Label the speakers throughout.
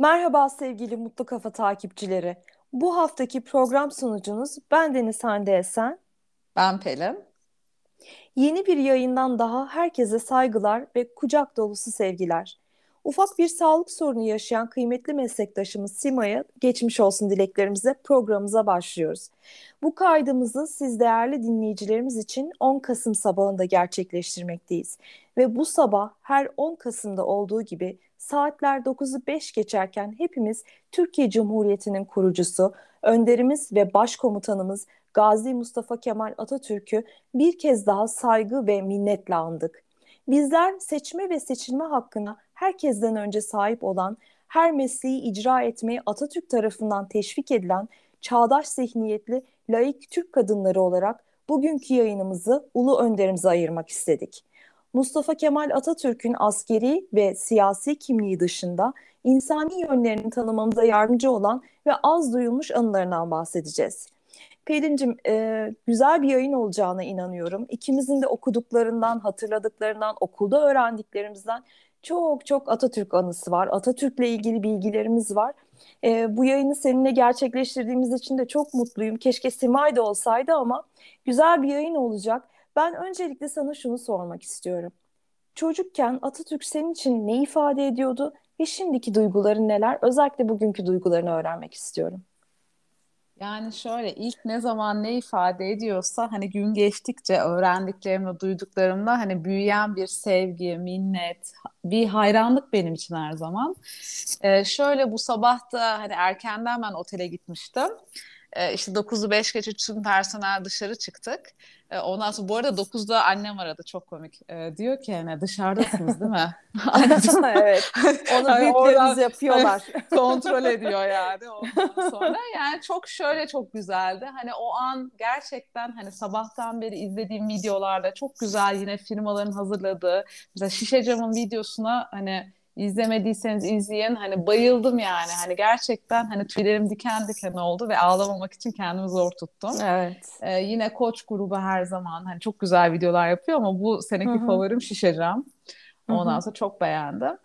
Speaker 1: Merhaba sevgili Mutlu Kafa takipçileri. Bu haftaki program sunucunuz ben Deniz Hande Esen.
Speaker 2: Ben Pelin.
Speaker 1: Yeni bir yayından daha herkese saygılar ve kucak dolusu sevgiler. Ufak bir sağlık sorunu yaşayan kıymetli meslektaşımız Sima'ya geçmiş olsun dileklerimize programımıza başlıyoruz. Bu kaydımızı siz değerli dinleyicilerimiz için 10 Kasım sabahında gerçekleştirmekteyiz. Ve bu sabah her 10 Kasım'da olduğu gibi saatler 9'u 5 geçerken hepimiz Türkiye Cumhuriyeti'nin kurucusu, önderimiz ve başkomutanımız Gazi Mustafa Kemal Atatürk'ü bir kez daha saygı ve minnetle andık. Bizler seçme ve seçilme hakkına herkesten önce sahip olan, her mesleği icra etmeyi Atatürk tarafından teşvik edilen çağdaş zihniyetli laik Türk kadınları olarak bugünkü yayınımızı ulu önderimize ayırmak istedik. Mustafa Kemal Atatürk'ün askeri ve siyasi kimliği dışında insani yönlerini tanımamıza yardımcı olan ve az duyulmuş anılarından bahsedeceğiz. Pelin'cim e, güzel bir yayın olacağına inanıyorum. İkimizin de okuduklarından, hatırladıklarından, okulda öğrendiklerimizden çok çok Atatürk anısı var. Atatürk'le ilgili bilgilerimiz var. E, bu yayını seninle gerçekleştirdiğimiz için de çok mutluyum. Keşke Simay da olsaydı ama güzel bir yayın olacak. Ben öncelikle sana şunu sormak istiyorum. Çocukken Atatürk senin için ne ifade ediyordu ve şimdiki duyguların neler? Özellikle bugünkü duygularını öğrenmek istiyorum.
Speaker 2: Yani şöyle ilk ne zaman ne ifade ediyorsa hani gün geçtikçe öğrendiklerimle duyduklarımla hani büyüyen bir sevgi, minnet, bir hayranlık benim için her zaman. Ee, şöyle bu sabah da hani erkenden ben otele gitmiştim. Ee, işte 9'u 5 geçe tüm personel dışarı çıktık. Ee, ondan sonra bu arada 9'da annem aradı çok komik. Ee, diyor ki hani dışarıdasınız değil mi?
Speaker 1: evet. Onu hani büyüklerimiz yapıyorlar.
Speaker 2: kontrol ediyor yani ondan sonra. Yani çok şöyle çok güzeldi. Hani o an gerçekten hani sabahtan beri izlediğim videolarda çok güzel yine firmaların hazırladığı mesela şişe camın videosuna hani İzlemediyseniz izleyin. Hani bayıldım yani. Hani gerçekten hani tüylerim diken diken oldu ve ağlamamak için kendimi zor tuttum.
Speaker 1: Evet.
Speaker 2: Ee, yine Koç grubu her zaman hani çok güzel videolar yapıyor ama bu seneki Hı-hı. favorim Şişecam. Ondan Hı-hı. sonra çok beğendim.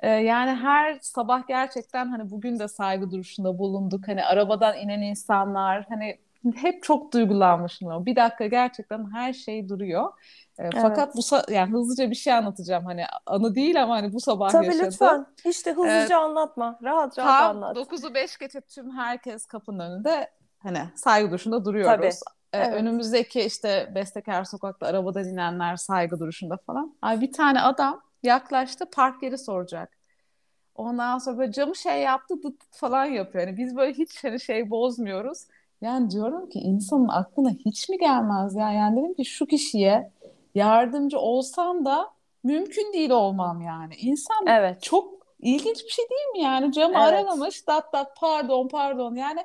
Speaker 2: Ee, yani her sabah gerçekten hani bugün de saygı duruşunda bulunduk. Hani arabadan inen insanlar hani hep çok duygulanmışım. Bir dakika gerçekten her şey duruyor. E, evet. Fakat bu yani hızlıca bir şey anlatacağım. Hani anı değil ama hani bu sabah
Speaker 1: Tabii
Speaker 2: yaşadım.
Speaker 1: lütfen. De hızlıca ee, anlatma. Rahat rahat
Speaker 2: tam
Speaker 1: anlat.
Speaker 2: 9'u 5 geçe tüm herkes kapının önünde hani saygı duruşunda duruyoruz. Tabii. Ee, evet. Önümüzdeki işte Bestekar Sokak'ta arabadan inenler saygı duruşunda falan. Ay bir tane adam yaklaştı park yeri soracak. Ondan sonra böyle camı şey yaptı dıt falan yapıyor. Yani biz böyle hiç hani şey bozmuyoruz. Yani diyorum ki insanın aklına hiç mi gelmez ya? Yani dedim ki şu kişiye yardımcı olsam da mümkün değil olmam yani. İnsan evet. çok ilginç bir şey değil mi yani? Camı evet. aralamış, dat dat pardon pardon yani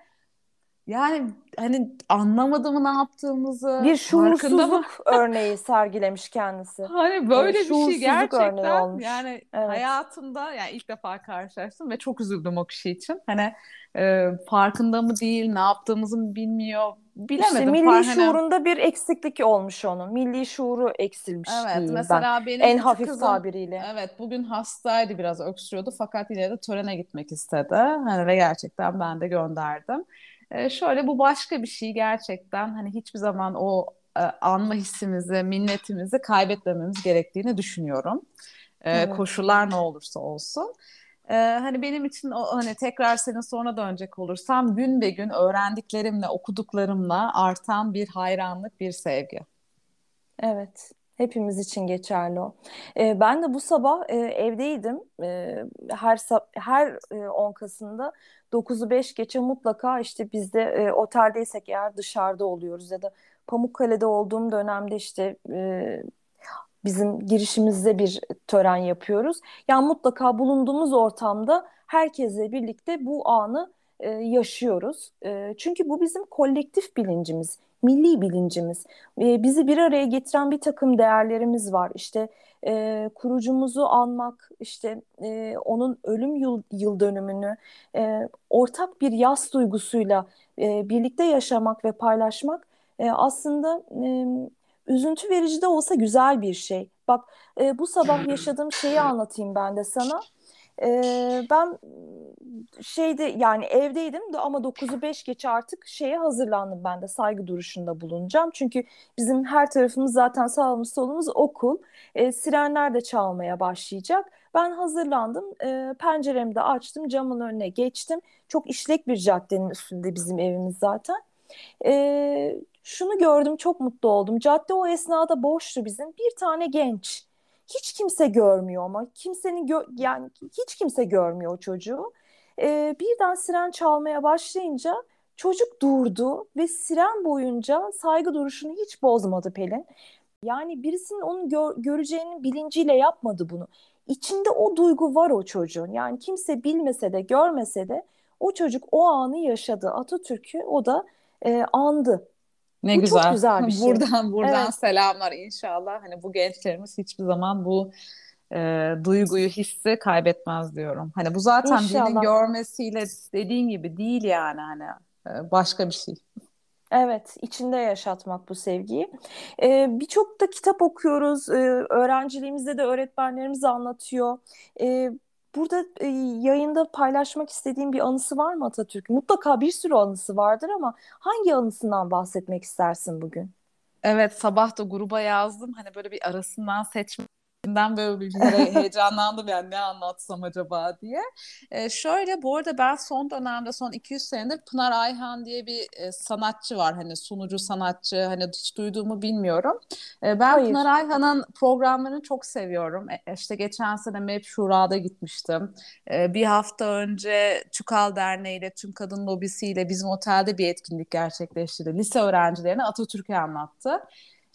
Speaker 2: yani hani anlamadı mı ne yaptığımızı.
Speaker 1: Bir şuursuzluk örneği sergilemiş kendisi.
Speaker 2: Hani böyle yani bir şey gerçekten yani evet. hayatımda yani ilk defa karşılaştım ve çok üzüldüm o kişi için. Hani e, farkında mı değil, ne yaptığımızı mı bilmiyor. Bilemedim. İşte
Speaker 1: milli Far, şuurunda bir eksiklik olmuş onun. Milli şuuru eksilmiş Evet mesela ben. benim en hafif kızım, tabiriyle.
Speaker 2: Evet bugün hastaydı biraz öksürüyordu fakat yine de törene gitmek istedi. Hani ve gerçekten ben de gönderdim. Ee, şöyle bu başka bir şey gerçekten hani hiçbir zaman o e, anma hissimizi, minnetimizi kaybetmememiz gerektiğini düşünüyorum. Ee, evet. Koşullar ne olursa olsun. Ee, hani benim için o hani tekrar senin sonra dönecek olursam gün be gün öğrendiklerimle, okuduklarımla artan bir hayranlık, bir sevgi.
Speaker 1: Evet. Hepimiz için geçerli o. Ee, ben de bu sabah e, evdeydim. E, her her e, 10 Kasım'da 9'u 5 geçe mutlaka işte biz de e, oteldeysek eğer dışarıda oluyoruz ya da Pamukkale'de olduğum dönemde işte e, bizim girişimizde bir tören yapıyoruz. Yani mutlaka bulunduğumuz ortamda herkesle birlikte bu anı e, yaşıyoruz. E, çünkü bu bizim kolektif bilincimiz, milli bilincimiz. E, bizi bir araya getiren bir takım değerlerimiz var. İşte e, kurucumuzu anmak, işte e, onun ölüm yıl, yıl dönümünü e, ortak bir yas duygusuyla e, birlikte yaşamak ve paylaşmak e, aslında e, üzüntü verici de olsa güzel bir şey. Bak e, bu sabah yaşadığım şeyi anlatayım ben de sana. Ee, ben şeyde yani evdeydim de ama 9'u 5 geç artık şeye hazırlandım ben de saygı duruşunda bulunacağım. Çünkü bizim her tarafımız zaten sağımız solumuz okul. Ee, sirenler de çalmaya başlayacak. Ben hazırlandım. Ee, penceremi de açtım. Camın önüne geçtim. Çok işlek bir caddenin üstünde bizim evimiz zaten. Ee, şunu gördüm çok mutlu oldum. Cadde o esnada boştu bizim. Bir tane genç hiç kimse görmüyor ama kimsenin gö yani hiç kimse görmüyor o çocuğu. Ee, birden siren çalmaya başlayınca çocuk durdu ve siren boyunca saygı duruşunu hiç bozmadı Pelin. Yani birisinin onu gör göreceğinin bilinciyle yapmadı bunu. İçinde o duygu var o çocuğun. Yani kimse bilmese de görmese de o çocuk o anı yaşadı. Atatürk'ü o da e, andı.
Speaker 2: Ne bu güzel. Çok güzel bir şey. Buradan buradan evet. selamlar inşallah. Hani bu gençlerimiz hiçbir zaman bu e, duyguyu, hissi kaybetmez diyorum. Hani bu zaten İnşallah. birinin görmesiyle dediğin gibi değil yani hani e, başka bir şey.
Speaker 1: Evet, içinde yaşatmak bu sevgiyi. Ee, Birçok da kitap okuyoruz. Ee, öğrenciliğimizde de öğretmenlerimiz anlatıyor. Ee, burada e, yayında paylaşmak istediğim bir anısı var mı Atatürk? Mutlaka bir sürü anısı vardır ama hangi anısından bahsetmek istersin bugün?
Speaker 2: Evet, sabah da gruba yazdım. Hani böyle bir arasından seçmek ben böyle bir heyecanlandım yani ne anlatsam acaba diye. E, şöyle bu arada ben son dönemde son 200 senedir Pınar Ayhan diye bir e, sanatçı var. Hani sunucu sanatçı hani hiç duyduğumu bilmiyorum. E, ben Hayır. Pınar Ayhan'ın programlarını çok seviyorum. E, işte geçen sene MEP Şura'da gitmiştim. E, bir hafta önce Çukal Derneği ile Tüm Kadın Lobisi ile bizim otelde bir etkinlik gerçekleştirdi. Lise öğrencilerine Atatürk'ü anlattı.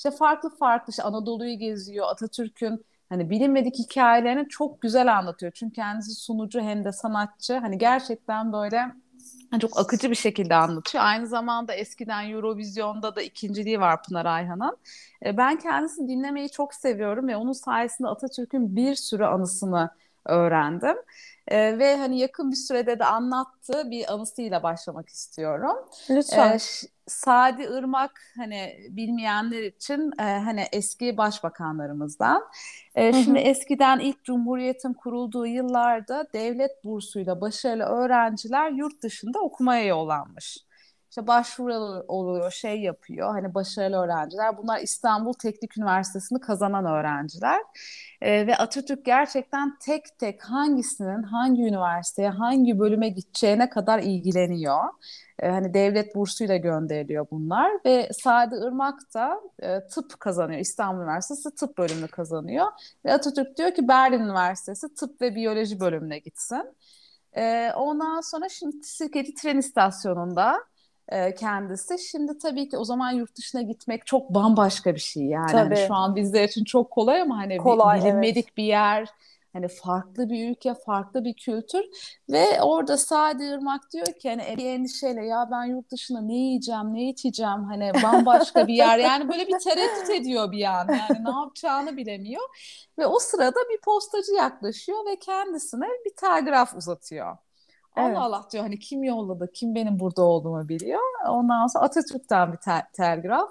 Speaker 2: İşte farklı farklı işte Anadolu'yu geziyor. Atatürk'ün hani bilinmedik hikayelerini çok güzel anlatıyor. Çünkü kendisi sunucu hem de sanatçı. Hani gerçekten böyle çok akıcı bir şekilde anlatıyor. Aynı zamanda eskiden Eurovision'da da ikinciliği var Pınar Ayhan'ın. E, ben kendisini dinlemeyi çok seviyorum ve onun sayesinde Atatürk'ün bir sürü anısını öğrendim. E, ve hani yakın bir sürede de anlattığı bir anısıyla başlamak istiyorum.
Speaker 1: Lütfen. E,
Speaker 2: Sadi Irmak hani bilmeyenler için e, hani eski başbakanlarımızdan. E, şimdi hı hı. eskiden ilk Cumhuriyet'in kurulduğu yıllarda devlet bursuyla başarılı öğrenciler yurt dışında okumaya yollanmış. İşte başvuru oluyor, şey yapıyor. Hani başarılı öğrenciler. Bunlar İstanbul Teknik Üniversitesi'ni kazanan öğrenciler. E, ve Atatürk gerçekten tek tek hangisinin hangi üniversiteye, hangi bölüme gideceğine kadar ilgileniyor. E, hani devlet bursuyla gönderiliyor bunlar ve Sadi Irmak da e, tıp kazanıyor. İstanbul Üniversitesi tıp bölümünü kazanıyor. Ve Atatürk diyor ki Berlin Üniversitesi tıp ve biyoloji bölümüne gitsin. E, ondan sonra şimdi Sirkeci tren istasyonunda e, kendisi. Şimdi tabii ki o zaman yurt dışına gitmek çok bambaşka bir şey yani. Hani şu an bizler için çok kolay ama hani kolay, bilinmedik evet. bir yer. Hani farklı bir ülke, farklı bir kültür ve orada Sadi Irmak diyor ki hani bir endişeyle ya ben yurt dışında ne yiyeceğim, ne içeceğim hani bambaşka bir yer. Yani böyle bir tereddüt ediyor bir an. Yani ne yapacağını bilemiyor. Ve o sırada bir postacı yaklaşıyor ve kendisine bir telgraf uzatıyor. Evet. Allah Allah diyor hani kim yolladı, kim benim burada olduğumu biliyor. Ondan sonra Atatürk'ten bir tel- telgraf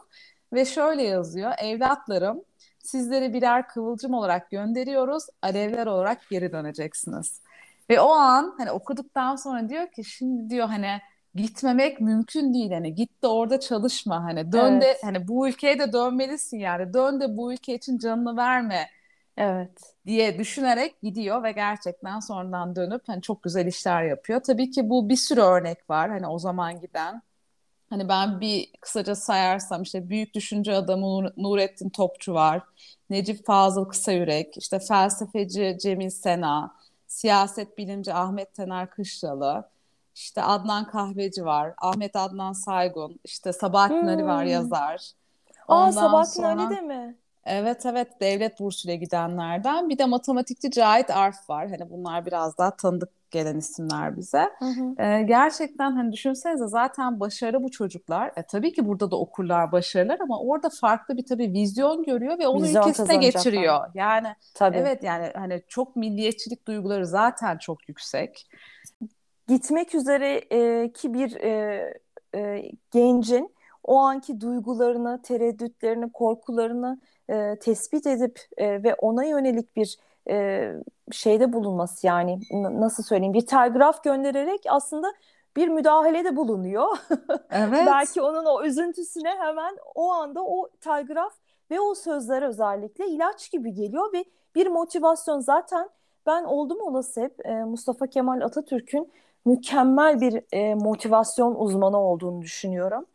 Speaker 2: ve şöyle yazıyor. Evlatlarım sizleri birer kıvılcım olarak gönderiyoruz. Alevler olarak geri döneceksiniz. Ve o an hani okuduktan sonra diyor ki şimdi diyor hani gitmemek mümkün değil hani git de orada çalışma hani dön evet. de hani bu ülkeye de dönmelisin yani dön de bu ülke için canını verme
Speaker 1: Evet.
Speaker 2: diye düşünerek gidiyor ve gerçekten sonradan dönüp hani çok güzel işler yapıyor. Tabii ki bu bir sürü örnek var hani o zaman giden. Hani ben bir kısaca sayarsam işte büyük düşünce adamı Nurettin Topçu var. Necip Fazıl Kısayürek, işte felsefeci Cemil Sena, siyaset bilimci Ahmet Tener Kışlalı, işte Adnan Kahveci var, Ahmet Adnan Saygun, işte Sabahattin hmm. Ali var hmm. yazar.
Speaker 1: Ondan Aa Sabahattin sonra... Ali de mi?
Speaker 2: Evet evet devlet bursuyla gidenlerden. Bir de matematikçi Cahit Arf var. Hani bunlar biraz daha tanıdık gelen isimler bize. Hı hı. Ee, gerçekten hani düşünsenize zaten başarı bu çocuklar. E, tabii ki burada da okurlar başarılar ama orada farklı bir tabii vizyon görüyor ve onu vizyon ülkesine geçiriyor. Yani tabii. evet yani hani çok milliyetçilik duyguları zaten çok yüksek.
Speaker 1: Gitmek üzere e, ki bir e, e, gencin o anki duygularını, tereddütlerini, korkularını e, tespit edip e, ve ona yönelik bir e, şeyde bulunması yani nasıl söyleyeyim bir telgraf göndererek aslında bir müdahalede bulunuyor. Evet. Belki onun o üzüntüsüne hemen o anda o telgraf ve o sözler özellikle ilaç gibi geliyor ve bir motivasyon zaten ben oldum olası hep e, Mustafa Kemal Atatürk'ün mükemmel bir e, motivasyon uzmanı olduğunu düşünüyorum.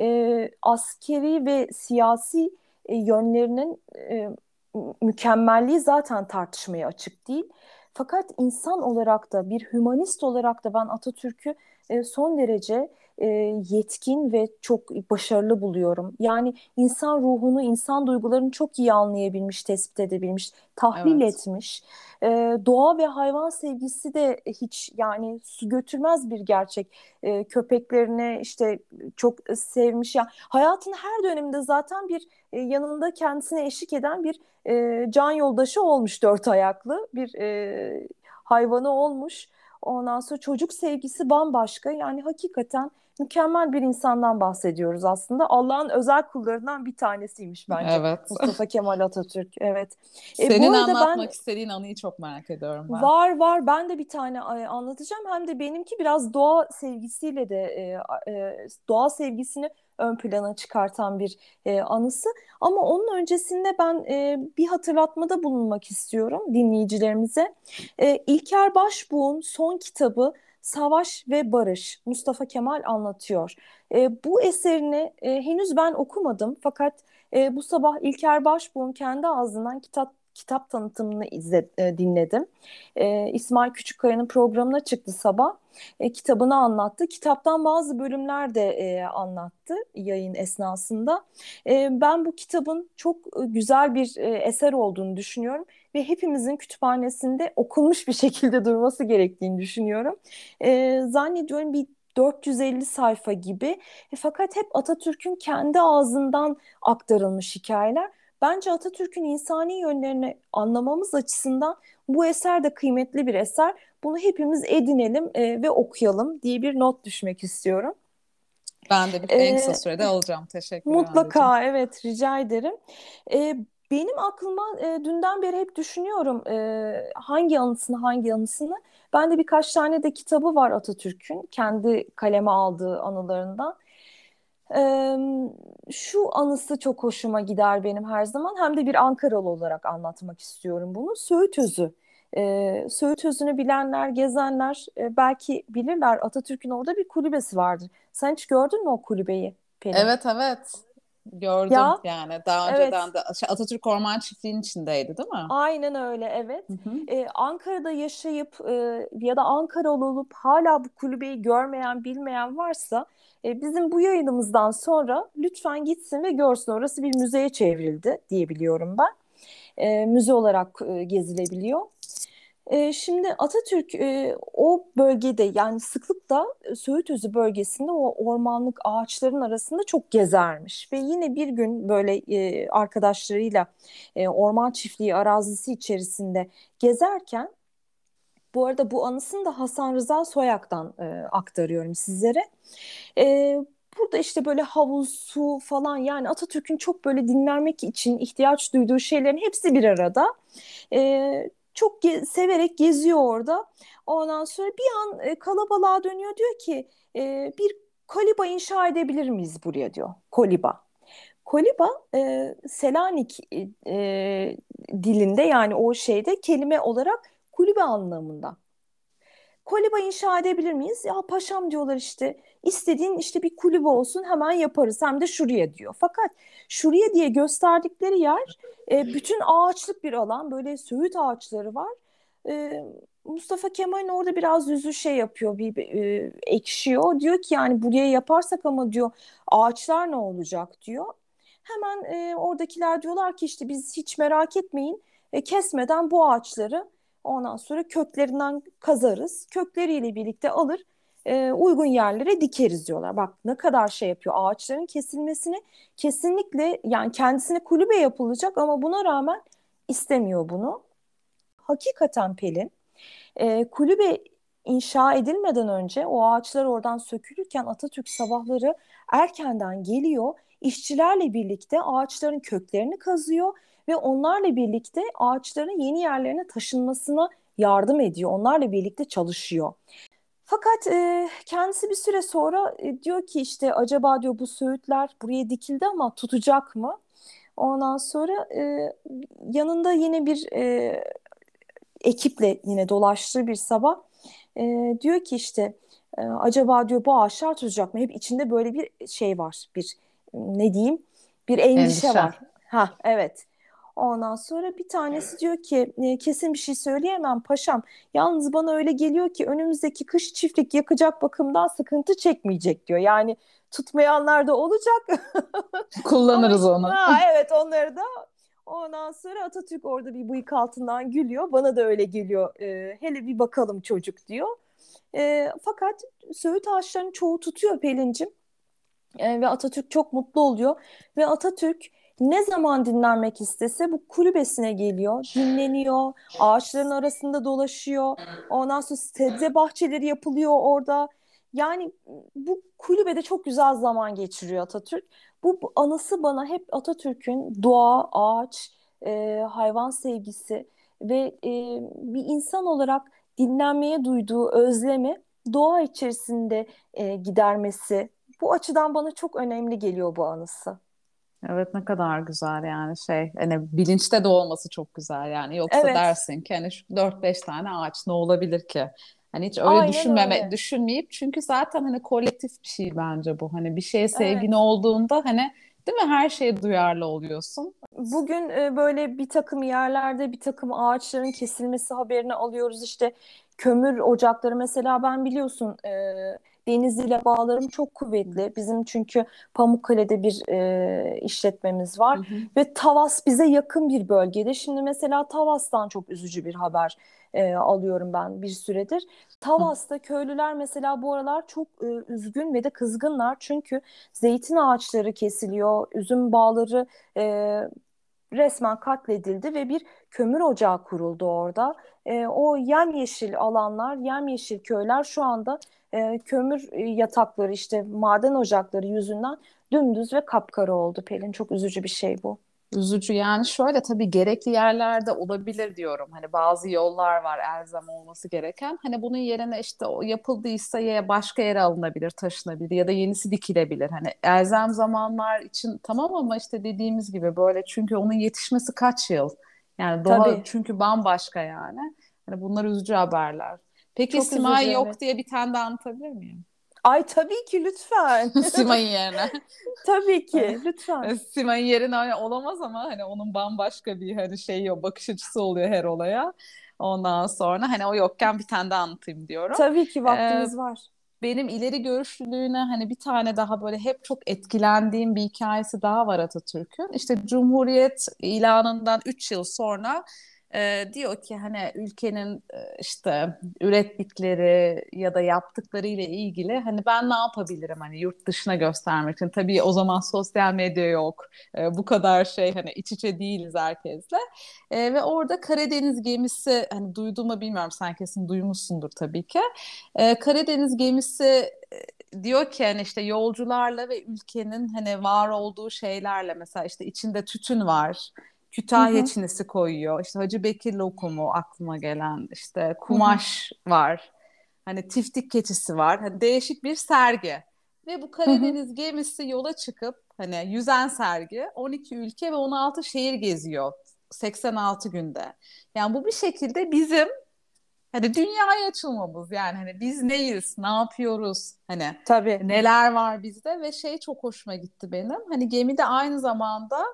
Speaker 1: E, askeri ve siyasi e, yönlerinin e, mükemmelliği zaten tartışmaya açık değil. Fakat insan olarak da bir hümanist olarak da ben Atatürk'ü e, son derece e, yetkin ve çok başarılı buluyorum. Yani insan ruhunu, insan duygularını çok iyi anlayabilmiş, tespit edebilmiş, tahlil evet. etmiş. E, doğa ve hayvan sevgisi de hiç yani su götürmez bir gerçek. E, köpeklerini işte çok sevmiş. Yani hayatın her döneminde zaten bir e, yanında kendisine eşlik eden bir e, can yoldaşı olmuş dört ayaklı bir e, hayvanı olmuş. Ondan sonra çocuk sevgisi bambaşka. Yani hakikaten mükemmel bir insandan bahsediyoruz aslında. Allah'ın özel kullarından bir tanesiymiş bence. Evet. Mustafa Kemal Atatürk. Evet.
Speaker 2: E, Senin e, anlatmak ben, istediğin anıyı çok merak ediyorum ben.
Speaker 1: Var var. Ben de bir tane anlatacağım. Hem de benimki biraz doğa sevgisiyle de e, e, doğa sevgisini ön plana çıkartan bir e, anısı. Ama onun öncesinde ben e, bir hatırlatmada bulunmak istiyorum dinleyicilerimize. E, İlker Başbuğ'un son kitabı Savaş ve Barış Mustafa Kemal anlatıyor. E, bu eserini e, henüz ben okumadım fakat e, bu sabah İlker Başbuğ'un kendi ağzından kitap kitap tanıtımını izle, e, dinledim. E, İsmail Küçükkaya'nın programına çıktı sabah. E, kitabını anlattı. Kitaptan bazı bölümler de e, anlattı yayın esnasında. E, ben bu kitabın çok e, güzel bir e, eser olduğunu düşünüyorum ve hepimizin kütüphanesinde okunmuş bir şekilde durması gerektiğini düşünüyorum. E, zannediyorum bir 450 sayfa gibi. E, fakat hep Atatürk'ün kendi ağzından aktarılmış hikayeler. Bence Atatürk'ün insani yönlerini anlamamız açısından bu eser de kıymetli bir eser. Bunu hepimiz edinelim e, ve okuyalım diye bir not düşmek istiyorum.
Speaker 2: Ben de bir en kısa sürede alacağım. Teşekkür
Speaker 1: ederim. Mutlaka anneciğim. evet rica ederim. E, benim aklıma e, dünden beri hep düşünüyorum e, hangi anısını hangi anısını. Ben de birkaç tane de kitabı var Atatürk'ün kendi kaleme aldığı anılarından. E, şu anısı çok hoşuma gider benim her zaman. Hem de bir Ankaralı olarak anlatmak istiyorum bunu. Söğüt Özü. E, Söğüt Özü'nü bilenler, gezenler e, belki bilirler. Atatürk'ün orada bir kulübesi vardır. Sen hiç gördün mü o kulübeyi?
Speaker 2: Pelin? Evet evet. Gördüm ya, yani daha önceden evet. de şey, Atatürk Orman Çiftliği'nin içindeydi değil mi?
Speaker 1: Aynen öyle evet. Hı hı. Ee, Ankara'da yaşayıp e, ya da Ankaralı olup hala bu kulübeyi görmeyen bilmeyen varsa e, bizim bu yayınımızdan sonra lütfen gitsin ve görsün. Orası bir müzeye çevrildi diyebiliyorum ben. E, müze olarak e, gezilebiliyor. E, şimdi Atatürk e, o bölgede yani sıklıkla Söğütözü bölgesinde o ormanlık ağaçların arasında çok gezermiş. Ve yine bir gün böyle e, arkadaşlarıyla e, orman çiftliği arazisi içerisinde gezerken bu arada bu anısını da Hasan Rıza Soyak'tan e, aktarıyorum sizlere. E, burada işte böyle havuz, su falan yani Atatürk'ün çok böyle dinlenmek için ihtiyaç duyduğu şeylerin hepsi bir arada. E, çok ge- severek geziyor orada. Ondan sonra bir an e, kalabalığa dönüyor diyor ki e, bir koliba inşa edebilir miyiz buraya diyor. Koliba. Koliba e, Selanik e, e dilinde yani o şeyde kelime olarak kulübe anlamında. Koliba inşa edebilir miyiz? Ya paşam diyorlar işte istediğin işte bir kulübe olsun hemen yaparız hem de şuraya diyor. Fakat şuraya diye gösterdikleri yer e, bütün ağaçlık bir alan böyle söğüt ağaçları var. E, Mustafa Kemal'in orada biraz yüzü şey yapıyor bir, bir e, ekşiyor. Diyor ki yani buraya yaparsak ama diyor ağaçlar ne olacak diyor. Hemen e, oradakiler diyorlar ki işte biz hiç merak etmeyin e, kesmeden bu ağaçları Ondan sonra köklerinden kazarız. Kökleriyle birlikte alır e, uygun yerlere dikeriz diyorlar. Bak ne kadar şey yapıyor. Ağaçların kesilmesini kesinlikle yani kendisine kulübe yapılacak ama buna rağmen istemiyor bunu. Hakikaten Pelin e, kulübe inşa edilmeden önce o ağaçlar oradan sökülürken Atatürk sabahları erkenden geliyor. işçilerle birlikte ağaçların köklerini kazıyor ve onlarla birlikte ağaçların yeni yerlerine taşınmasına yardım ediyor. Onlarla birlikte çalışıyor. Fakat e, kendisi bir süre sonra e, diyor ki işte acaba diyor bu söğütler buraya dikildi ama tutacak mı? Ondan sonra e, yanında yine bir e, ekiple yine dolaştığı bir sabah e, diyor ki işte e, acaba diyor bu ağaçlar tutacak mı? Hep içinde böyle bir şey var. Bir ne diyeyim? Bir endişe, endişe. var. Ha evet. Ondan sonra bir tanesi diyor ki e, kesin bir şey söyleyemem paşam. Yalnız bana öyle geliyor ki önümüzdeki kış çiftlik yakacak bakımdan sıkıntı çekmeyecek diyor. Yani tutmayanlar da olacak.
Speaker 2: Kullanırız onu.
Speaker 1: Ha, evet onları da Ondan sonra Atatürk orada bir bıyık altından gülüyor. Bana da öyle geliyor. E, hele bir bakalım çocuk diyor. E, fakat söğüt ağaçlarının çoğu tutuyor Pelin'cim. E, ve Atatürk çok mutlu oluyor. Ve Atatürk ne zaman dinlenmek istese bu kulübesine geliyor, dinleniyor, ağaçların arasında dolaşıyor. Ondan sonra sebze bahçeleri yapılıyor orada. Yani bu kulübede çok güzel zaman geçiriyor Atatürk. Bu, anısı bana hep Atatürk'ün doğa, ağaç, e, hayvan sevgisi ve e, bir insan olarak dinlenmeye duyduğu özlemi doğa içerisinde e, gidermesi. Bu açıdan bana çok önemli geliyor bu anısı.
Speaker 2: Evet ne kadar güzel yani şey hani bilinçte de olması çok güzel yani yoksa evet. dersin ki hani şu 4-5 tane ağaç ne olabilir ki? Hani hiç öyle Aynen düşünmeme öyle. düşünmeyip çünkü zaten hani kolektif bir şey bence bu. Hani bir şeye sevgin evet. olduğunda hani değil mi her şeye duyarlı oluyorsun.
Speaker 1: Bugün e, böyle bir takım yerlerde bir takım ağaçların kesilmesi haberini alıyoruz. İşte kömür ocakları mesela ben biliyorsun e, Denizli ile bağlarım çok kuvvetli. Bizim çünkü Pamukkale'de bir e, işletmemiz var hı hı. ve Tavas bize yakın bir bölgede. Şimdi mesela Tavas'tan çok üzücü bir haber e, alıyorum ben bir süredir. Tavas'ta köylüler mesela bu aralar çok e, üzgün ve de kızgınlar çünkü zeytin ağaçları kesiliyor, üzüm bağları e, resmen katledildi ve bir kömür ocağı kuruldu orada. E, o yemyeşil alanlar, yemyeşil köyler şu anda e, kömür e, yatakları işte maden ocakları yüzünden dümdüz ve kapkara oldu Pelin. Çok üzücü bir şey bu.
Speaker 2: Üzücü yani şöyle tabii gerekli yerlerde olabilir diyorum. Hani bazı yollar var elzem olması gereken. Hani bunun yerine işte o yapıldıysa ya başka yere alınabilir, taşınabilir ya da yenisi dikilebilir. Hani elzem zamanlar için tamam ama işte dediğimiz gibi böyle çünkü onun yetişmesi kaç yıl? Yani doğa tabii. çünkü bambaşka yani. Hani bunlar üzücü haberler. Peki Çok Simay üzücü, yok evet. diye bir tane daha anlatabilir miyim?
Speaker 1: Ay tabii ki lütfen.
Speaker 2: Simay'ın yerine.
Speaker 1: tabii ki lütfen.
Speaker 2: Simay'ın yerine hani olamaz ama hani onun bambaşka bir hani şey yok bakış açısı oluyor her olaya. Ondan sonra hani o yokken bir tane daha anlatayım diyorum.
Speaker 1: Tabii ki vaktimiz ee, var.
Speaker 2: Benim ileri görüşlülüğüne hani bir tane daha böyle hep çok etkilendiğim bir hikayesi daha var Atatürk'ün. İşte Cumhuriyet ilanından 3 yıl sonra e, diyor ki hani ülkenin işte ürettikleri ya da yaptıkları ile ilgili hani ben ne yapabilirim hani yurt dışına göstermek için? Tabii o zaman sosyal medya yok. E, bu kadar şey hani iç içe değiliz herkesle. E, ve orada Karadeniz gemisi hani duyduğumu bilmiyorum sen kesin duymuşsundur tabii ki. E, Karadeniz gemisi diyor ki hani işte yolcularla ve ülkenin hani var olduğu şeylerle mesela işte içinde tütün var Kütahya hı hı. çinisi koyuyor. İşte Hacı Bekir lokumu aklıma gelen. işte kumaş hı hı. var. Hani tiftik keçisi var. Hani değişik bir sergi. Ve bu Karadeniz hı hı. gemisi yola çıkıp hani yüzen sergi 12 ülke ve 16 şehir geziyor 86 günde. Yani bu bir şekilde bizim hani dünyaya açılmamız yani hani biz neyiz, ne yapıyoruz, hani Tabii. neler var bizde ve şey çok hoşuma gitti benim. Hani gemide aynı zamanda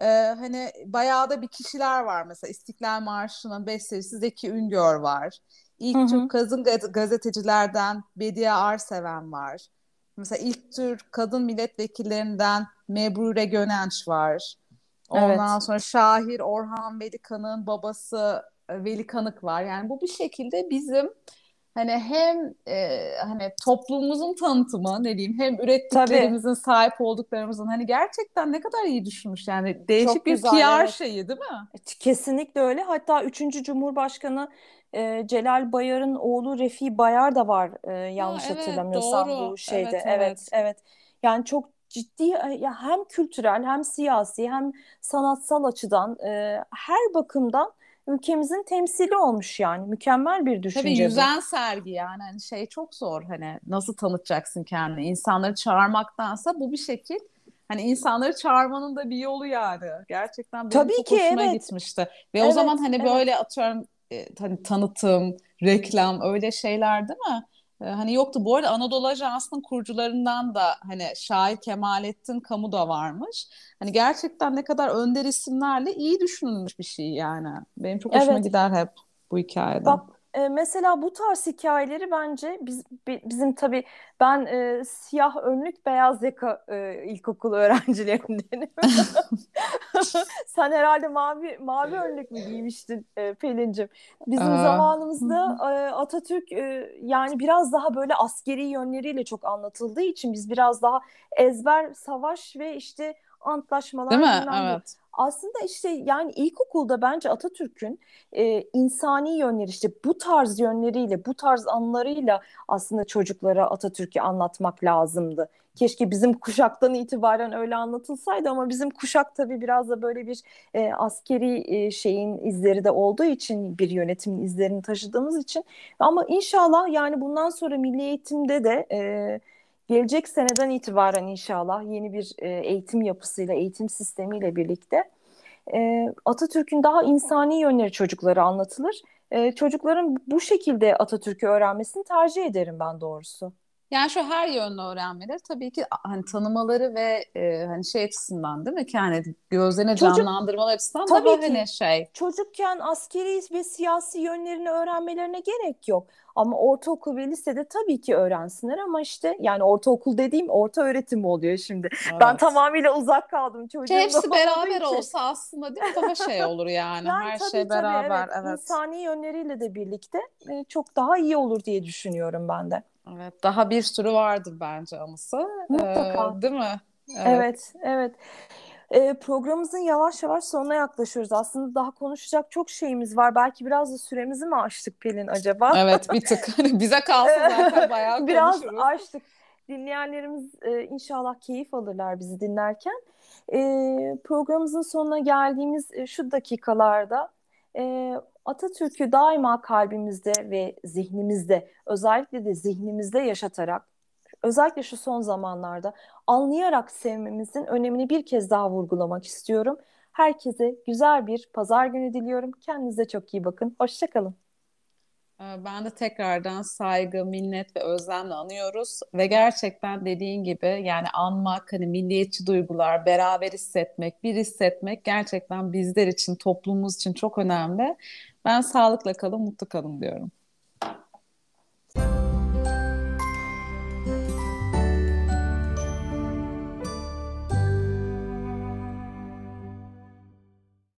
Speaker 2: e, hani bayağı da bir kişiler var mesela İstiklal Marşı'nın bestecisi Zeki Üngör var. İlk hı Türk kadın gazetecilerden Bediye Arseven var. Mesela ilk Türk kadın milletvekillerinden Mebrure Gönenç var. Ondan evet. sonra Şahir Orhan Velikan'ın babası e, Veli Kanık var. Yani bu bir şekilde bizim hani hem e, hani toplumumuzun tanıtımı ne diyeyim hem ürettiklerimizin Tabii. sahip olduklarımızın hani gerçekten ne kadar iyi düşünmüş yani değişik Çok bir güzel, PR evet. şeyi değil mi?
Speaker 1: Kesinlikle öyle. Hatta 3. Cumhurbaşkanı e, Celal Bayar'ın oğlu Refi Bayar da var e, yanlış ha, evet, hatırlamıyorsam doğru. bu şeyde. Evet, evet. evet, evet. Yani çok ciddi e, ya hem kültürel hem siyasi hem sanatsal açıdan e, her bakımdan ülkemizin temsili olmuş yani. Mükemmel bir düşünce
Speaker 2: Tabii yüzen bu. sergi yani hani şey çok zor hani nasıl tanıtacaksın kendini? İnsanları çağırmaktansa bu bir şekil hani insanları çağırmanın da bir yolu yani. Gerçekten benim Tabii çok ki, hoşuma evet. gitmişti. Ve evet, o zaman hani evet. böyle atıyorum e, hani tanıtım, reklam öyle şeyler değil mi? E, hani yoktu. Bu arada Anadolu Ajansı'nın kurucularından da hani Şair Kemalettin Kamu da varmış. Hani gerçekten ne kadar önder isimlerle iyi düşünülmüş bir şey yani. Benim çok hoşuma evet. gider hep bu hikayede.
Speaker 1: Bak e, mesela bu tarz hikayeleri bence biz bizim tabii ben e, siyah önlük beyaz yaka e, ilkokul öğrencilerindenim. Sen herhalde mavi mavi önlük mü giymiştin e, Pelin'cim? Bizim Aa. zamanımızda e, Atatürk e, yani biraz daha böyle askeri yönleriyle çok anlatıldığı için biz biraz daha ezber savaş ve işte antlaşmalar
Speaker 2: Değil mi? Evet.
Speaker 1: Aslında işte yani ilkokulda bence Atatürk'ün e, insani yönleri işte bu tarz yönleriyle, bu tarz anlarıyla aslında çocuklara Atatürk'ü anlatmak lazımdı. Keşke bizim kuşaktan itibaren öyle anlatılsaydı ama bizim kuşak tabii biraz da böyle bir e, askeri e, şeyin izleri de olduğu için bir yönetimin izlerini taşıdığımız için ama inşallah yani bundan sonra milli eğitimde de e, gelecek seneden itibaren inşallah yeni bir e, eğitim yapısıyla, eğitim sistemiyle birlikte e, Atatürk'ün daha insani yönleri çocuklara anlatılır. E, çocukların bu şekilde Atatürk'ü öğrenmesini tercih ederim ben doğrusu.
Speaker 2: Yani şu her yönlü öğrenmeleri tabii ki hani tanımaları ve e, hani şey açısından değil mi? Yani gözlerine Çocuk, canlandırmalar açısından tabii daha ki, hani şey.
Speaker 1: Çocukken askeri ve siyasi yönlerini öğrenmelerine gerek yok. Ama ortaokul ve lisede tabii ki öğrensinler ama işte yani ortaokul dediğim orta öğretim oluyor şimdi. Evet. Ben tamamıyla uzak kaldım çocuğum.
Speaker 2: Hepsi beraber için. olsa aslında değil mi? Daha şey olur yani. yani Her tabii, şey tabii, beraber. Evet. evet.
Speaker 1: İnsani yönleriyle de birlikte e, çok daha iyi olur diye düşünüyorum ben de.
Speaker 2: Evet, daha bir sürü vardır bence anısı.
Speaker 1: Mutlaka.
Speaker 2: Ee, değil mi?
Speaker 1: Evet, evet. evet. Ee, programımızın yavaş yavaş sonuna yaklaşıyoruz. Aslında daha konuşacak çok şeyimiz var. Belki biraz da süremizi mi aştık Pelin acaba?
Speaker 2: Evet, bir tık. Bize kalsa zaten bayağı
Speaker 1: biraz konuşuruz. Biraz aştık. Dinleyenlerimiz e, inşallah keyif alırlar bizi dinlerken. E, programımızın sonuna geldiğimiz e, şu dakikalarda e, Atatürk'ü daima kalbimizde ve zihnimizde, özellikle de zihnimizde yaşatarak, özellikle şu son zamanlarda anlayarak sevmemizin önemini bir kez daha vurgulamak istiyorum. Herkese güzel bir pazar günü diliyorum. Kendinize çok iyi bakın. Hoşçakalın.
Speaker 2: Ee, ben de tekrardan saygı, minnet ve özlemle anıyoruz ve gerçekten dediğin gibi yani anmak, hani milliyetçi duygular, beraber hissetmek, bir hissetmek gerçekten bizler için, toplumumuz için çok önemli. Ben sağlıkla kalın, mutlu kalın diyorum.